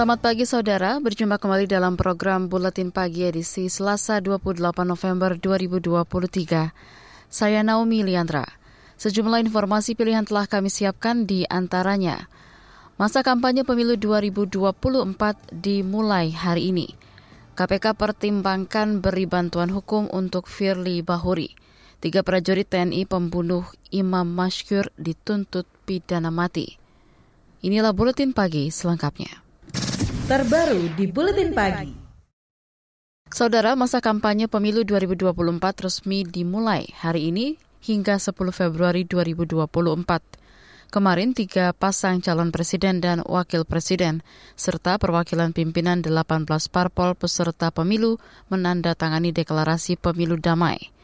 Selamat pagi saudara, berjumpa kembali dalam program Buletin Pagi edisi Selasa 28 November 2023. Saya Naomi Liandra. Sejumlah informasi pilihan telah kami siapkan di antaranya. Masa kampanye pemilu 2024 dimulai hari ini. KPK pertimbangkan beri bantuan hukum untuk Firly Bahuri. Tiga prajurit TNI pembunuh Imam Mashkur dituntut pidana mati. Inilah Buletin Pagi selengkapnya terbaru di Buletin Pagi. Saudara, masa kampanye pemilu 2024 resmi dimulai hari ini hingga 10 Februari 2024. Kemarin tiga pasang calon presiden dan wakil presiden serta perwakilan pimpinan 18 parpol peserta pemilu menandatangani deklarasi pemilu damai.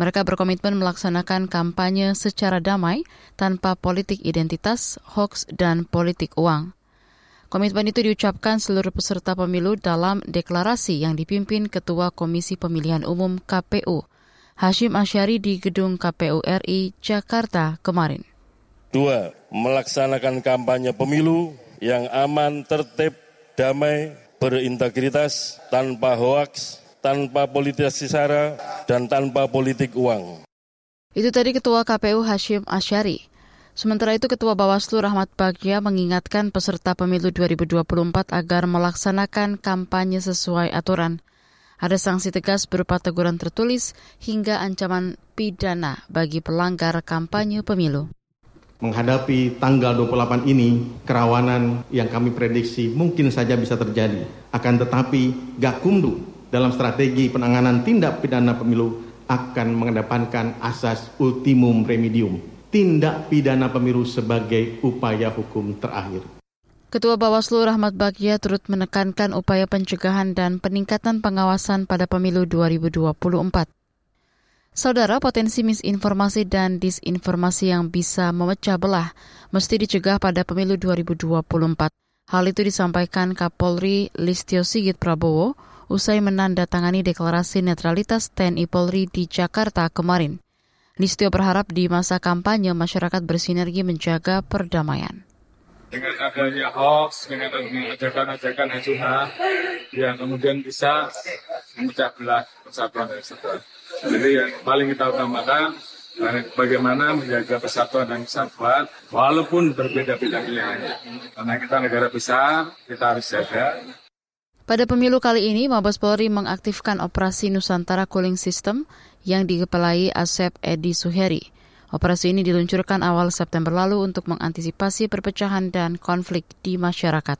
Mereka berkomitmen melaksanakan kampanye secara damai tanpa politik identitas, hoax, dan politik uang. Komitmen itu diucapkan seluruh peserta pemilu dalam deklarasi yang dipimpin Ketua Komisi Pemilihan Umum KPU, Hashim Asyari di Gedung KPU RI, Jakarta kemarin. Dua, melaksanakan kampanye pemilu yang aman, tertib, damai, berintegritas, tanpa hoaks, tanpa politisasi sara, dan tanpa politik uang. Itu tadi Ketua KPU Hashim Asyari. Sementara itu Ketua Bawaslu Rahmat Bagja mengingatkan peserta pemilu 2024 agar melaksanakan kampanye sesuai aturan. Ada sanksi tegas berupa teguran tertulis hingga ancaman pidana bagi pelanggar kampanye pemilu. Menghadapi tanggal 28 ini, kerawanan yang kami prediksi mungkin saja bisa terjadi. Akan tetapi, Gakumdu dalam strategi penanganan tindak pidana pemilu akan mengedepankan asas ultimum remedium tindak pidana pemilu sebagai upaya hukum terakhir. Ketua Bawaslu Rahmat Bagja turut menekankan upaya pencegahan dan peningkatan pengawasan pada pemilu 2024. Saudara, potensi misinformasi dan disinformasi yang bisa memecah belah mesti dicegah pada pemilu 2024. Hal itu disampaikan Kapolri Listio Sigit Prabowo usai menandatangani deklarasi netralitas TNI Polri di Jakarta kemarin. Listio berharap di masa kampanye masyarakat bersinergi menjaga perdamaian. Dengan adanya hoax, dengan adanya ajakan-ajakan acuhan yang kemudian bisa memecah belah persatuan tersebut. Jadi yang paling kita utamakan bagaimana menjaga persatuan dan kesatuan walaupun berbeda-beda pilihannya. Karena kita negara besar, kita harus jaga pada pemilu kali ini, Mabes Polri mengaktifkan operasi Nusantara Cooling System yang dikepalai Asep Edi Suheri. Operasi ini diluncurkan awal September lalu untuk mengantisipasi perpecahan dan konflik di masyarakat.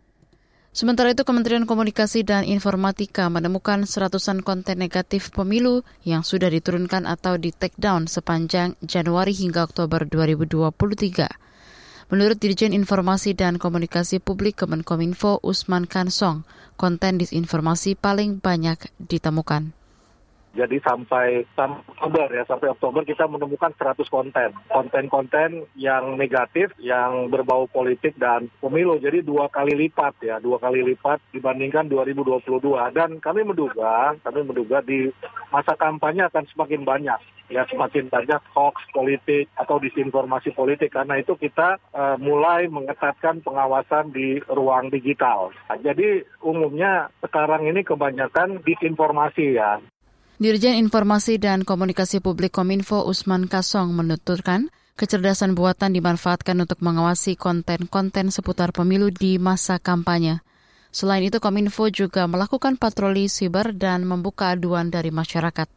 Sementara itu, Kementerian Komunikasi dan Informatika menemukan seratusan konten negatif pemilu yang sudah diturunkan atau di take down sepanjang Januari hingga Oktober 2023. Menurut Dirjen Informasi dan Komunikasi Publik Kemenkominfo Usman Kansong, konten disinformasi paling banyak ditemukan. Jadi sampai, Oktober ya, sampai Oktober kita menemukan 100 konten. Konten-konten yang negatif, yang berbau politik dan pemilu. Jadi dua kali lipat ya, dua kali lipat dibandingkan 2022. Dan kami menduga, kami menduga di masa kampanye akan semakin banyak ya semakin banyak hoax politik atau disinformasi politik karena itu kita uh, mulai mengetatkan pengawasan di ruang digital. Nah, jadi umumnya sekarang ini kebanyakan disinformasi ya. Dirjen Informasi dan Komunikasi Publik Kominfo Usman Kasong menuturkan, kecerdasan buatan dimanfaatkan untuk mengawasi konten-konten seputar pemilu di masa kampanye. Selain itu, Kominfo juga melakukan patroli siber dan membuka aduan dari masyarakat.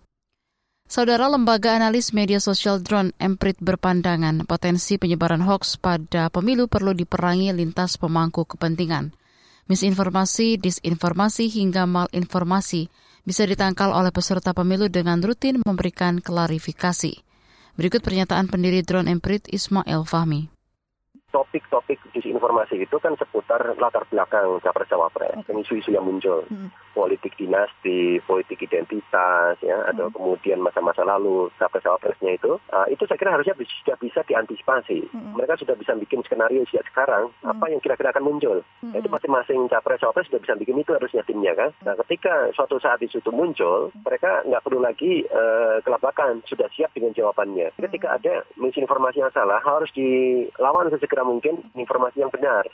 Saudara Lembaga Analis Media Sosial Drone Emprit berpandangan potensi penyebaran hoax pada pemilu perlu diperangi lintas pemangku kepentingan. Misinformasi, disinformasi hingga malinformasi bisa ditangkal oleh peserta pemilu dengan rutin memberikan klarifikasi. Berikut pernyataan pendiri Drone Emprit Ismail Fahmi topik-topik disinformasi itu kan seputar latar belakang capres cawapres dan isu-isu yang muncul hmm. politik dinasti politik identitas ya hmm. atau kemudian masa-masa lalu capres cawapresnya itu uh, itu saya kira harusnya sudah bisa diantisipasi hmm. mereka sudah bisa bikin skenario sejak sekarang hmm. apa yang kira-kira akan muncul hmm. nah, itu masing-masing capres cawapres sudah bisa bikin itu harusnya timnya kan nah ketika suatu saat isu itu muncul mereka nggak perlu lagi uh, kelabakan sudah siap dengan jawabannya ketika ada misinformasi yang salah harus dilawan sesegera mungkin informasi yang benar.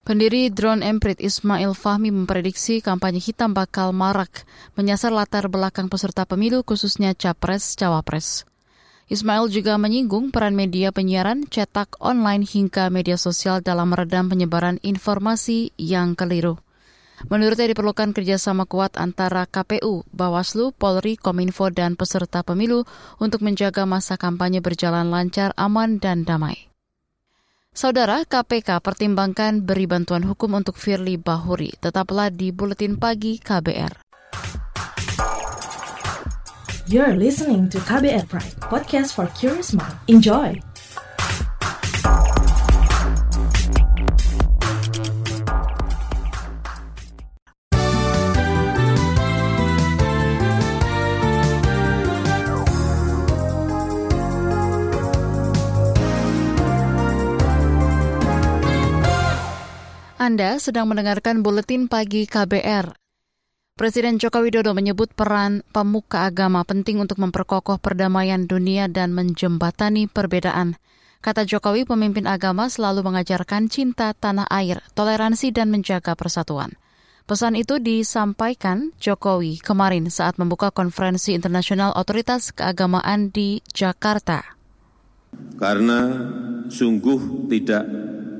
Pendiri Drone Emprit Ismail Fahmi memprediksi kampanye hitam bakal marak menyasar latar belakang peserta pemilu khususnya capres-cawapres. Ismail juga menyinggung peran media penyiaran, cetak online hingga media sosial dalam meredam penyebaran informasi yang keliru. Menurutnya diperlukan kerjasama kuat antara KPU, Bawaslu, Polri, Kominfo, dan peserta pemilu untuk menjaga masa kampanye berjalan lancar, aman, dan damai. Saudara KPK pertimbangkan beri bantuan hukum untuk Firly Bahuri. Tetaplah di Buletin Pagi KBR. You're listening to KBR Pride, podcast for curious mind. Enjoy! Anda sedang mendengarkan buletin pagi KBR. Presiden Joko Widodo menyebut peran pemuka agama penting untuk memperkokoh perdamaian dunia dan menjembatani perbedaan. Kata Jokowi, pemimpin agama selalu mengajarkan cinta tanah air, toleransi, dan menjaga persatuan. Pesan itu disampaikan Jokowi kemarin saat membuka konferensi internasional otoritas keagamaan di Jakarta. Karena sungguh tidak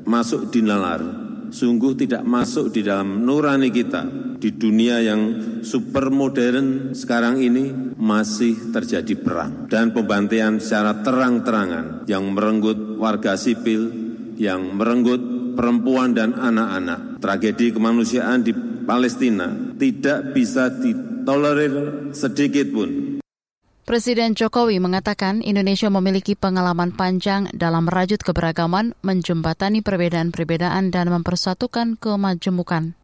masuk di nalar sungguh tidak masuk di dalam nurani kita. Di dunia yang super modern sekarang ini masih terjadi perang dan pembantaian secara terang-terangan yang merenggut warga sipil, yang merenggut perempuan dan anak-anak. Tragedi kemanusiaan di Palestina tidak bisa ditolerir sedikit pun Presiden Jokowi mengatakan Indonesia memiliki pengalaman panjang dalam merajut keberagaman, menjembatani perbedaan-perbedaan, dan mempersatukan kemajemukan.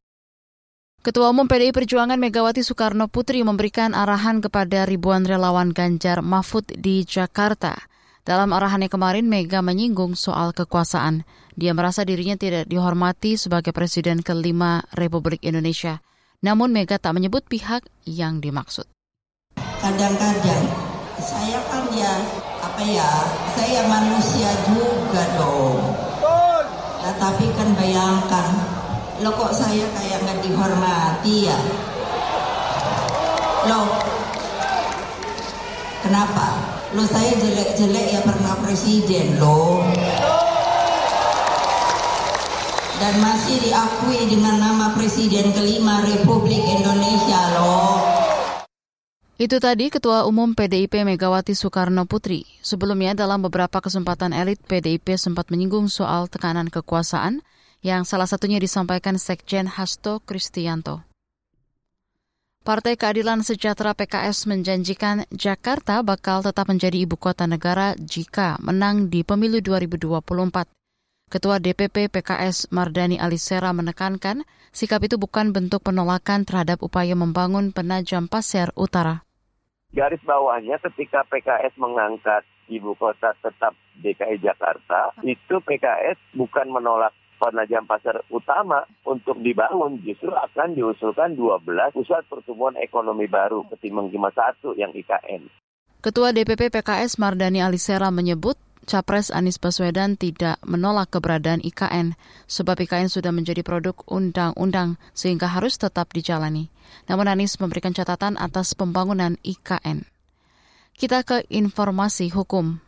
Ketua Umum PDI Perjuangan Megawati Soekarno Putri memberikan arahan kepada ribuan relawan Ganjar Mahfud di Jakarta. Dalam arahannya kemarin, Mega menyinggung soal kekuasaan. Dia merasa dirinya tidak dihormati sebagai Presiden kelima Republik Indonesia. Namun Mega tak menyebut pihak yang dimaksud kadang-kadang saya kan ya apa ya saya manusia juga dong. Nah, tapi kan bayangkan lo kok saya kayak nggak dihormati ya? Lo kenapa? Lo saya jelek-jelek ya pernah presiden lo. Dan masih diakui dengan nama presiden kelima Republik Indonesia loh itu tadi Ketua Umum PDIP Megawati Soekarno Putri. Sebelumnya dalam beberapa kesempatan elit PDIP sempat menyinggung soal tekanan kekuasaan yang salah satunya disampaikan Sekjen Hasto Kristianto. Partai Keadilan Sejahtera PKS menjanjikan Jakarta bakal tetap menjadi ibu kota negara jika menang di pemilu 2024. Ketua DPP PKS Mardani Alisera menekankan sikap itu bukan bentuk penolakan terhadap upaya membangun penajam pasir utara garis bawahnya ketika PKS mengangkat ibu kota tetap DKI Jakarta, itu PKS bukan menolak Penajam Pasar utama untuk dibangun justru akan diusulkan 12 pusat pertumbuhan ekonomi baru ketimbang cuma satu yang IKN. Ketua DPP PKS Mardani Alisera menyebut Capres Anies Baswedan tidak menolak keberadaan IKN, sebab IKN sudah menjadi produk undang-undang sehingga harus tetap dijalani. Namun Anies memberikan catatan atas pembangunan IKN. Kita ke informasi hukum.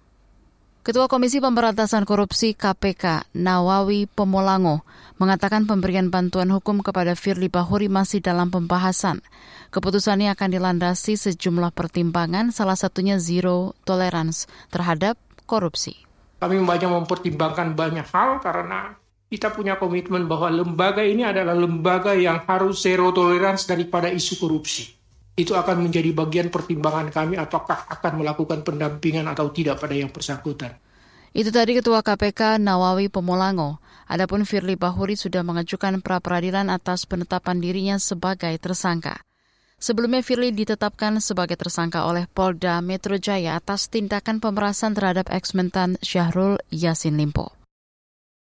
Ketua Komisi Pemberantasan Korupsi KPK Nawawi Pomolango mengatakan pemberian bantuan hukum kepada Firly Bahuri masih dalam pembahasan. Keputusannya akan dilandasi sejumlah pertimbangan, salah satunya zero tolerance terhadap korupsi. Kami banyak mempertimbangkan banyak hal karena kita punya komitmen bahwa lembaga ini adalah lembaga yang harus zero tolerance daripada isu korupsi. Itu akan menjadi bagian pertimbangan kami apakah akan melakukan pendampingan atau tidak pada yang bersangkutan. Itu tadi Ketua KPK Nawawi Pemolango. Adapun Firly Bahuri sudah mengajukan pra-peradilan atas penetapan dirinya sebagai tersangka. Sebelumnya Firly ditetapkan sebagai tersangka oleh Polda Metro Jaya atas tindakan pemerasan terhadap eksmentan Syahrul Yasin Limpo.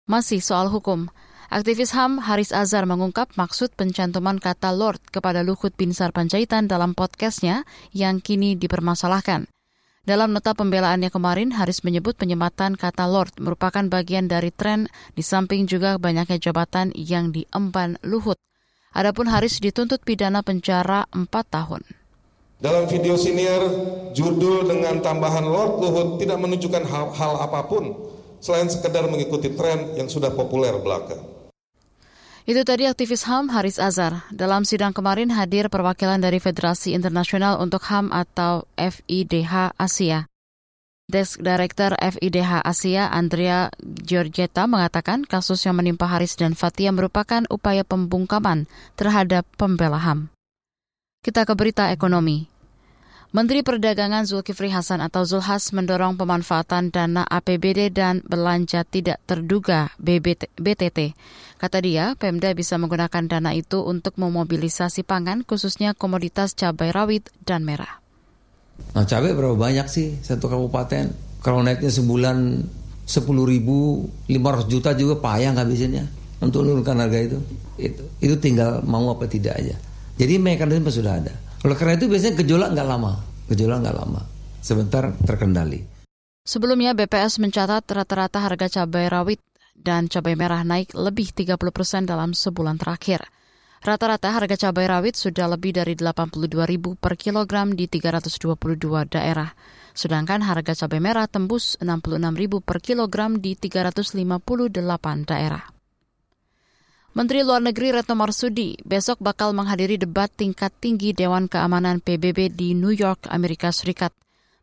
Masih soal hukum, aktivis HAM Haris Azhar mengungkap maksud pencantuman kata Lord kepada Luhut Binsar Panjaitan dalam podcastnya yang kini dipermasalahkan. Dalam nota pembelaannya kemarin, Haris menyebut penyematan kata Lord merupakan bagian dari tren di samping juga banyaknya jabatan yang diemban Luhut. Adapun Haris dituntut pidana penjara 4 tahun. Dalam video siniar, judul dengan tambahan Lord Luhut tidak menunjukkan hal, hal apa pun selain sekedar mengikuti tren yang sudah populer belaka. Itu tadi aktivis HAM Haris Azhar. Dalam sidang kemarin hadir perwakilan dari Federasi Internasional untuk HAM atau FIDH Asia. Desk Director FIDH Asia Andrea Giorgetta mengatakan kasus yang menimpa Haris dan Fatia merupakan upaya pembungkaman terhadap pembela HAM. Kita ke berita ekonomi. Menteri Perdagangan Zulkifli Hasan atau Zulhas mendorong pemanfaatan dana APBD dan belanja tidak terduga BBT, BTT. Kata dia, Pemda bisa menggunakan dana itu untuk memobilisasi pangan khususnya komoditas cabai rawit dan merah. Nah cabai berapa banyak sih satu kabupaten? Kalau naiknya sebulan 10 ribu, 500 juta juga payah ngabisinnya untuk menurunkan harga itu. Itu, itu tinggal mau apa tidak aja. Jadi mekanisme sudah ada. Oleh karena itu biasanya gejolak nggak lama, gejolak nggak lama, sebentar terkendali. Sebelumnya BPS mencatat rata-rata harga cabai rawit dan cabai merah naik lebih 30 persen dalam sebulan terakhir. Rata-rata harga cabai rawit sudah lebih dari 82 ribu per kilogram di 322 daerah. Sedangkan harga cabai merah tembus 66 ribu per kilogram di 358 daerah. Menteri Luar Negeri Retno Marsudi besok bakal menghadiri debat tingkat tinggi Dewan Keamanan PBB di New York, Amerika Serikat.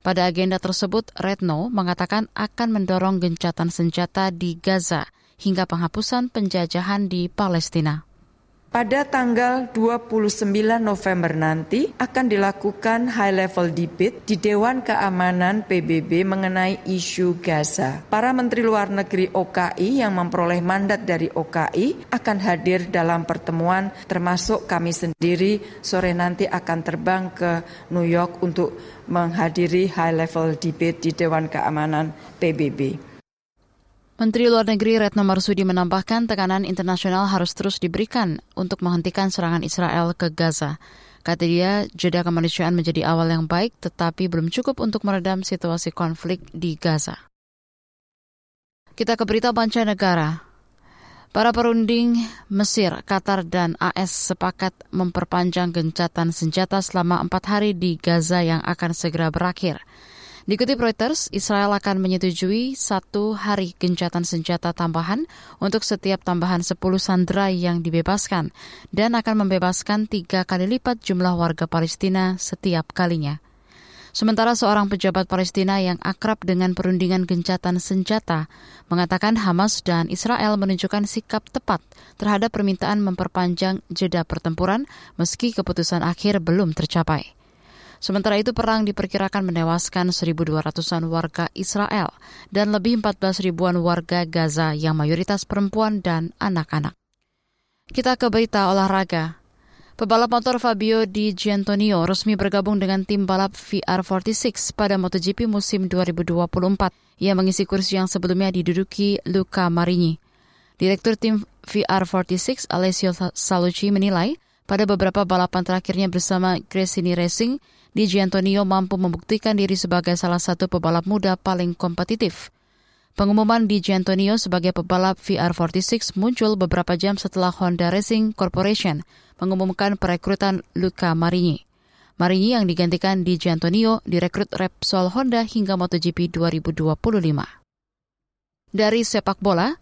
Pada agenda tersebut, Retno mengatakan akan mendorong gencatan senjata di Gaza hingga penghapusan penjajahan di Palestina. Pada tanggal 29 November nanti akan dilakukan high level debate di Dewan Keamanan PBB mengenai isu Gaza. Para menteri luar negeri OKI yang memperoleh mandat dari OKI akan hadir dalam pertemuan termasuk kami sendiri sore nanti akan terbang ke New York untuk menghadiri high level debate di Dewan Keamanan PBB. Menteri Luar Negeri Retno Marsudi menambahkan tekanan internasional harus terus diberikan untuk menghentikan serangan Israel ke Gaza. Kata dia, jeda kemanusiaan menjadi awal yang baik tetapi belum cukup untuk meredam situasi konflik di Gaza. Kita ke berita negara. Para perunding Mesir, Qatar, dan AS sepakat memperpanjang gencatan senjata selama empat hari di Gaza yang akan segera berakhir. Dikutip Reuters, Israel akan menyetujui satu hari gencatan senjata tambahan untuk setiap tambahan 10 sandera yang dibebaskan dan akan membebaskan tiga kali lipat jumlah warga Palestina setiap kalinya. Sementara seorang pejabat Palestina yang akrab dengan perundingan gencatan senjata mengatakan Hamas dan Israel menunjukkan sikap tepat terhadap permintaan memperpanjang jeda pertempuran meski keputusan akhir belum tercapai. Sementara itu perang diperkirakan menewaskan 1.200-an warga Israel dan lebih 14 ribuan warga Gaza yang mayoritas perempuan dan anak-anak. Kita ke berita olahraga. Pebalap motor Fabio Di Giantonio resmi bergabung dengan tim balap VR46 pada MotoGP musim 2024. Ia mengisi kursi yang sebelumnya diduduki Luca Marini. Direktur tim VR46 Alessio Salucci menilai pada beberapa balapan terakhirnya bersama Gresini Racing, Di Giantonio mampu membuktikan diri sebagai salah satu pebalap muda paling kompetitif. Pengumuman Di Giantonio sebagai pebalap VR46 muncul beberapa jam setelah Honda Racing Corporation mengumumkan perekrutan Luca Marini. Marini yang digantikan Di Giantonio direkrut Repsol Honda hingga MotoGP 2025. Dari sepak bola,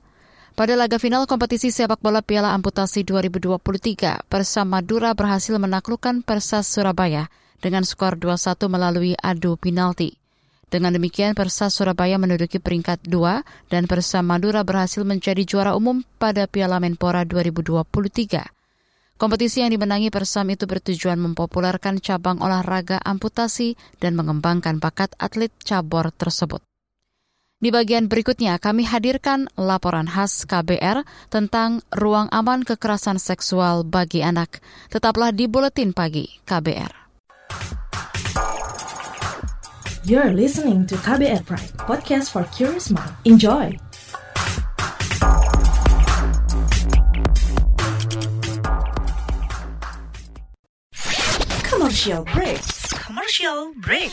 pada laga final kompetisi sepak bola Piala Amputasi 2023, Persa Madura berhasil menaklukkan Persas Surabaya dengan skor 2-1 melalui adu penalti. Dengan demikian, Persas Surabaya menduduki peringkat 2 dan Persa Madura berhasil menjadi juara umum pada Piala Menpora 2023. Kompetisi yang dimenangi Persam itu bertujuan mempopulerkan cabang olahraga amputasi dan mengembangkan bakat atlet cabur tersebut. Di bagian berikutnya kami hadirkan laporan khas KBR tentang ruang aman kekerasan seksual bagi anak. Tetaplah di Buletin Pagi KBR. You're listening to KBR Pride, podcast for curious mind. Enjoy! Commercial break. Commercial break.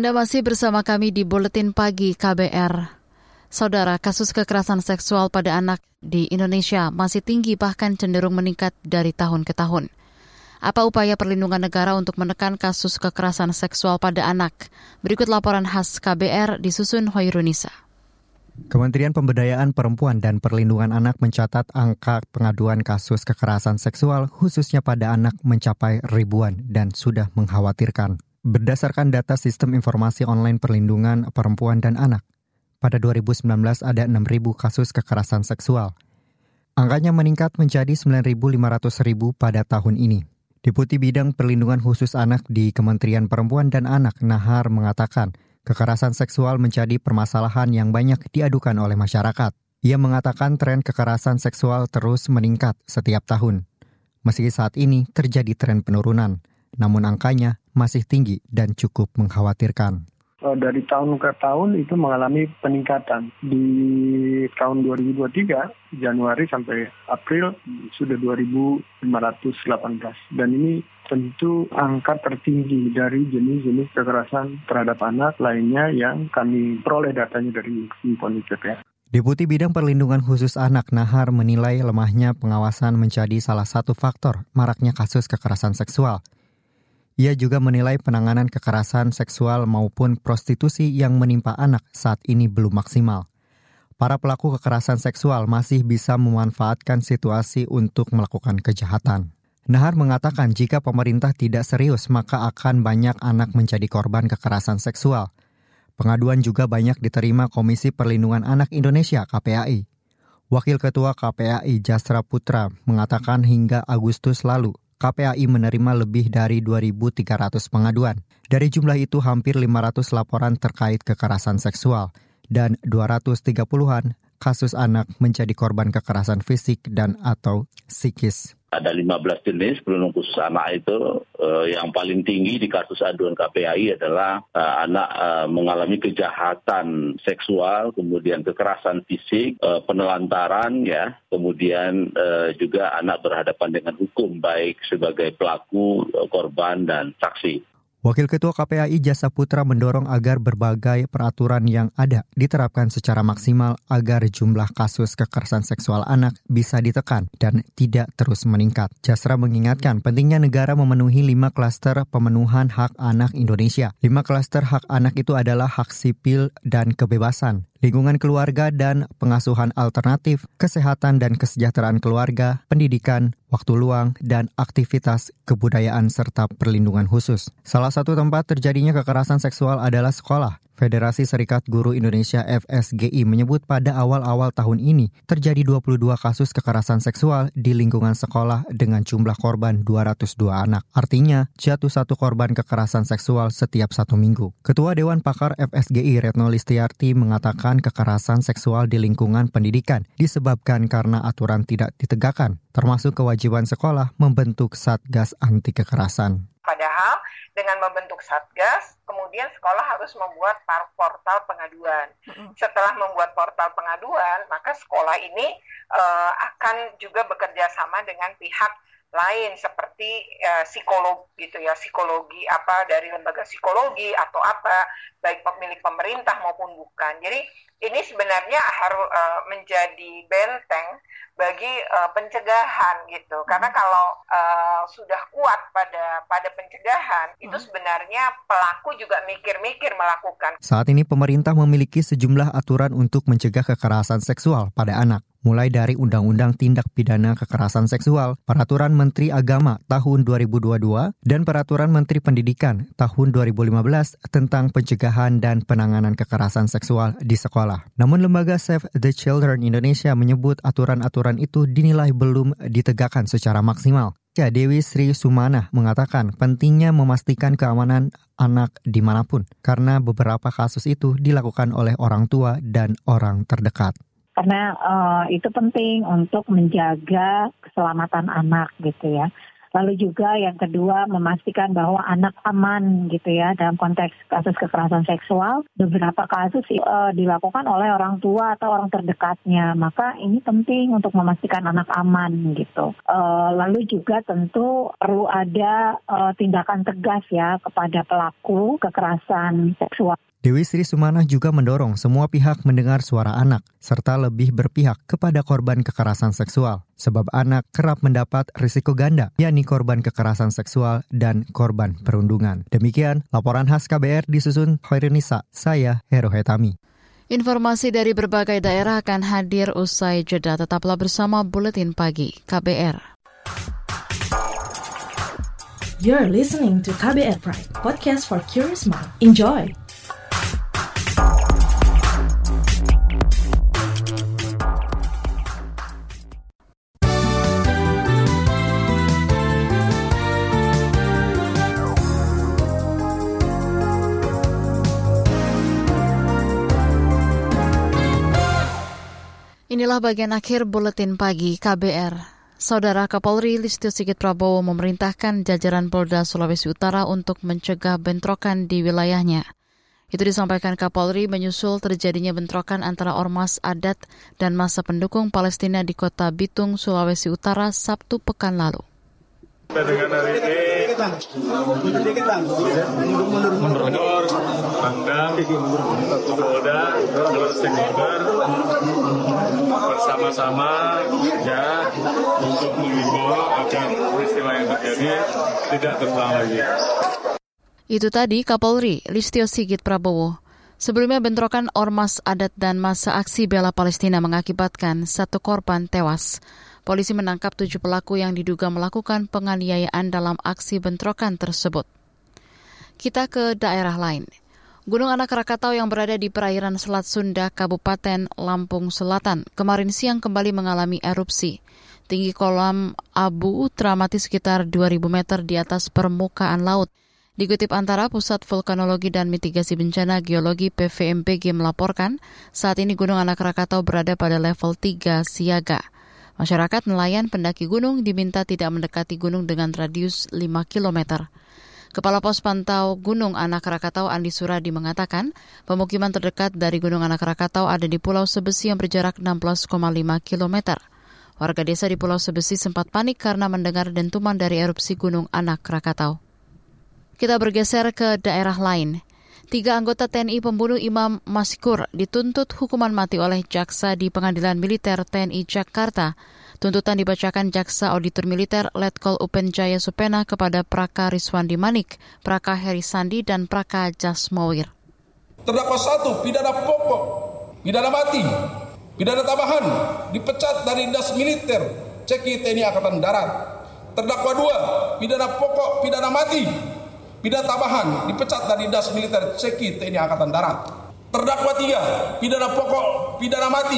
Anda masih bersama kami di Buletin Pagi KBR. Saudara, kasus kekerasan seksual pada anak di Indonesia masih tinggi bahkan cenderung meningkat dari tahun ke tahun. Apa upaya perlindungan negara untuk menekan kasus kekerasan seksual pada anak? Berikut laporan khas KBR disusun Hoirunisa. Kementerian Pemberdayaan Perempuan dan Perlindungan Anak mencatat angka pengaduan kasus kekerasan seksual khususnya pada anak mencapai ribuan dan sudah mengkhawatirkan. Berdasarkan data Sistem Informasi Online Perlindungan Perempuan dan Anak, pada 2019 ada 6.000 kasus kekerasan seksual. Angkanya meningkat menjadi 9.500.000 pada tahun ini. Deputi Bidang Perlindungan Khusus Anak di Kementerian Perempuan dan Anak Nahar mengatakan, kekerasan seksual menjadi permasalahan yang banyak diadukan oleh masyarakat. Ia mengatakan tren kekerasan seksual terus meningkat setiap tahun. Meski saat ini terjadi tren penurunan, namun angkanya masih tinggi dan cukup mengkhawatirkan dari tahun ke tahun itu mengalami peningkatan. Di tahun 2023, Januari sampai April sudah 2.518. Dan ini tentu angka tertinggi dari jenis-jenis kekerasan terhadap anak lainnya yang kami peroleh datanya dari Infonicep ya. Deputi Bidang Perlindungan Khusus Anak Nahar menilai lemahnya pengawasan menjadi salah satu faktor maraknya kasus kekerasan seksual. Ia juga menilai penanganan kekerasan seksual maupun prostitusi yang menimpa anak saat ini belum maksimal. Para pelaku kekerasan seksual masih bisa memanfaatkan situasi untuk melakukan kejahatan. Nahar mengatakan jika pemerintah tidak serius maka akan banyak anak menjadi korban kekerasan seksual. Pengaduan juga banyak diterima Komisi Perlindungan Anak Indonesia KPAI. Wakil Ketua KPAI Jasra Putra mengatakan hingga Agustus lalu KPAI menerima lebih dari 2.300 pengaduan. Dari jumlah itu hampir 500 laporan terkait kekerasan seksual dan 230-an kasus anak menjadi korban kekerasan fisik dan atau psikis. Ada 15 jenis perlindungan khusus anak itu eh, yang paling tinggi di kasus aduan KPAI adalah eh, anak eh, mengalami kejahatan seksual, kemudian kekerasan fisik, eh, penelantaran ya, kemudian eh, juga anak berhadapan dengan hukum baik sebagai pelaku, eh, korban dan saksi. Wakil Ketua KPAI Jasa Putra mendorong agar berbagai peraturan yang ada diterapkan secara maksimal agar jumlah kasus kekerasan seksual anak bisa ditekan dan tidak terus meningkat. Jasra mengingatkan pentingnya negara memenuhi lima klaster pemenuhan hak anak Indonesia. Lima klaster hak anak itu adalah hak sipil dan kebebasan, lingkungan keluarga dan pengasuhan alternatif, kesehatan dan kesejahteraan keluarga, pendidikan, waktu luang, dan aktivitas kebudayaan serta perlindungan khusus. Salah satu tempat terjadinya kekerasan seksual adalah sekolah. Federasi Serikat Guru Indonesia FSGI menyebut pada awal-awal tahun ini terjadi 22 kasus kekerasan seksual di lingkungan sekolah dengan jumlah korban 202 anak. Artinya, jatuh satu korban kekerasan seksual setiap satu minggu. Ketua Dewan Pakar FSGI Retno Listiarti mengatakan kekerasan seksual di lingkungan pendidikan disebabkan karena aturan tidak ditegakkan, termasuk kewajiban sekolah membentuk Satgas Anti Kekerasan. Padahal dengan membentuk satgas, kemudian sekolah harus membuat portal pengaduan. Setelah membuat portal pengaduan, maka sekolah ini uh, akan juga bekerja sama dengan pihak lain seperti uh, psikolog gitu ya psikologi apa dari lembaga psikologi atau apa baik pemilik pemerintah maupun bukan. Jadi ini sebenarnya harus uh, menjadi benteng bagi uh, pencegahan gitu. Karena kalau uh, sudah kuat pada pada pencegahan itu sebenarnya pelaku juga mikir-mikir melakukan. Saat ini pemerintah memiliki sejumlah aturan untuk mencegah kekerasan seksual pada anak mulai dari Undang-Undang Tindak Pidana Kekerasan Seksual, Peraturan Menteri Agama tahun 2022, dan Peraturan Menteri Pendidikan tahun 2015 tentang pencegahan dan penanganan kekerasan seksual di sekolah. Namun lembaga Save the Children Indonesia menyebut aturan-aturan itu dinilai belum ditegakkan secara maksimal. Ya, Dewi Sri Sumana mengatakan pentingnya memastikan keamanan anak di mana pun, karena beberapa kasus itu dilakukan oleh orang tua dan orang terdekat karena uh, itu penting untuk menjaga keselamatan anak gitu ya. Lalu juga yang kedua memastikan bahwa anak aman gitu ya dalam konteks kasus kekerasan seksual. Beberapa kasus uh, dilakukan oleh orang tua atau orang terdekatnya. Maka ini penting untuk memastikan anak aman gitu. Uh, lalu juga tentu perlu ada uh, tindakan tegas ya kepada pelaku kekerasan seksual. Dewi Sri Sumanah juga mendorong semua pihak mendengar suara anak, serta lebih berpihak kepada korban kekerasan seksual. Sebab anak kerap mendapat risiko ganda, yakni korban kekerasan seksual dan korban perundungan. Demikian laporan khas KBR disusun Khairinisa, saya Hero Hetami. Informasi dari berbagai daerah akan hadir usai jeda. Tetaplah bersama Buletin Pagi KBR. You're listening to KBR Pride, podcast for curious mind. Enjoy! Inilah bagian akhir buletin pagi KBR. Saudara Kapolri Listio Sigit Prabowo memerintahkan jajaran Polda Sulawesi Utara untuk mencegah bentrokan di wilayahnya. Itu disampaikan Kapolri menyusul terjadinya bentrokan antara ormas adat dan masa pendukung Palestina di kota Bitung, Sulawesi Utara Sabtu pekan lalu. Dengan bersama-sama ya untuk mengimbau agar peristiwa yang terjadi tidak terulang lagi. Itu tadi Kapolri Listio Sigit Prabowo. Sebelumnya bentrokan ormas adat dan masa aksi bela Palestina mengakibatkan satu korban tewas. Polisi menangkap tujuh pelaku yang diduga melakukan penganiayaan dalam aksi bentrokan tersebut. Kita ke daerah lain. Gunung Anak Rakatau yang berada di perairan Selat Sunda, Kabupaten Lampung Selatan, kemarin siang kembali mengalami erupsi. Tinggi kolam abu teramati sekitar 2.000 meter di atas permukaan laut. Dikutip antara Pusat Vulkanologi dan Mitigasi Bencana Geologi PVMPG melaporkan, saat ini Gunung Anak Rakatau berada pada level 3 siaga. Masyarakat nelayan pendaki gunung diminta tidak mendekati gunung dengan radius 5 km. Kepala Pos Pantau Gunung Anak Rakatau Andi Suradi mengatakan, pemukiman terdekat dari Gunung Anak Rakatau ada di Pulau Sebesi yang berjarak 16,5 km. Warga desa di Pulau Sebesi sempat panik karena mendengar dentuman dari erupsi Gunung Anak Rakatau. Kita bergeser ke daerah lain. Tiga anggota TNI pembunuh Imam Maskur dituntut hukuman mati oleh jaksa di Pengadilan Militer TNI Jakarta. Tuntutan dibacakan jaksa auditor militer Letkol Upen Jaya Supena kepada Praka Riswandi Manik, Praka Heri Sandi, dan Praka Jasmawir. Terdakwa satu, pidana pokok, pidana mati, pidana tambahan, dipecat dari dinas militer, ceki TNI Angkatan Darat. Terdakwa dua, pidana pokok, pidana mati, Pidana tambahan dipecat dari das militer Ceki TNI Angkatan Darat. Terdakwa tiga, pidana pokok, pidana mati,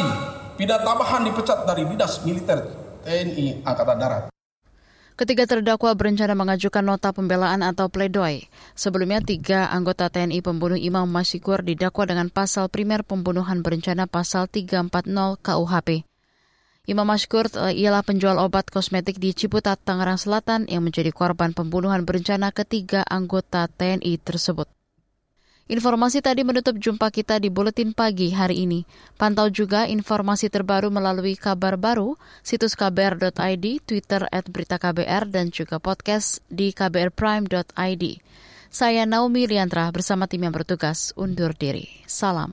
pidana tambahan dipecat dari dinas militer TNI Angkatan Darat. Ketiga terdakwa berencana mengajukan nota pembelaan atau pledoi. Sebelumnya, tiga anggota TNI pembunuh Imam Masyikur didakwa dengan pasal primer pembunuhan berencana pasal 340 KUHP. Imam Mashkur eh, ialah penjual obat kosmetik di Ciputat, Tangerang Selatan yang menjadi korban pembunuhan berencana ketiga anggota TNI tersebut. Informasi tadi menutup jumpa kita di Buletin Pagi hari ini. Pantau juga informasi terbaru melalui kabar baru, situs kbr.id, Twitter at berita KBR, dan juga podcast di kbrprime.id. Saya Naomi Liantra bersama tim yang bertugas undur diri. Salam.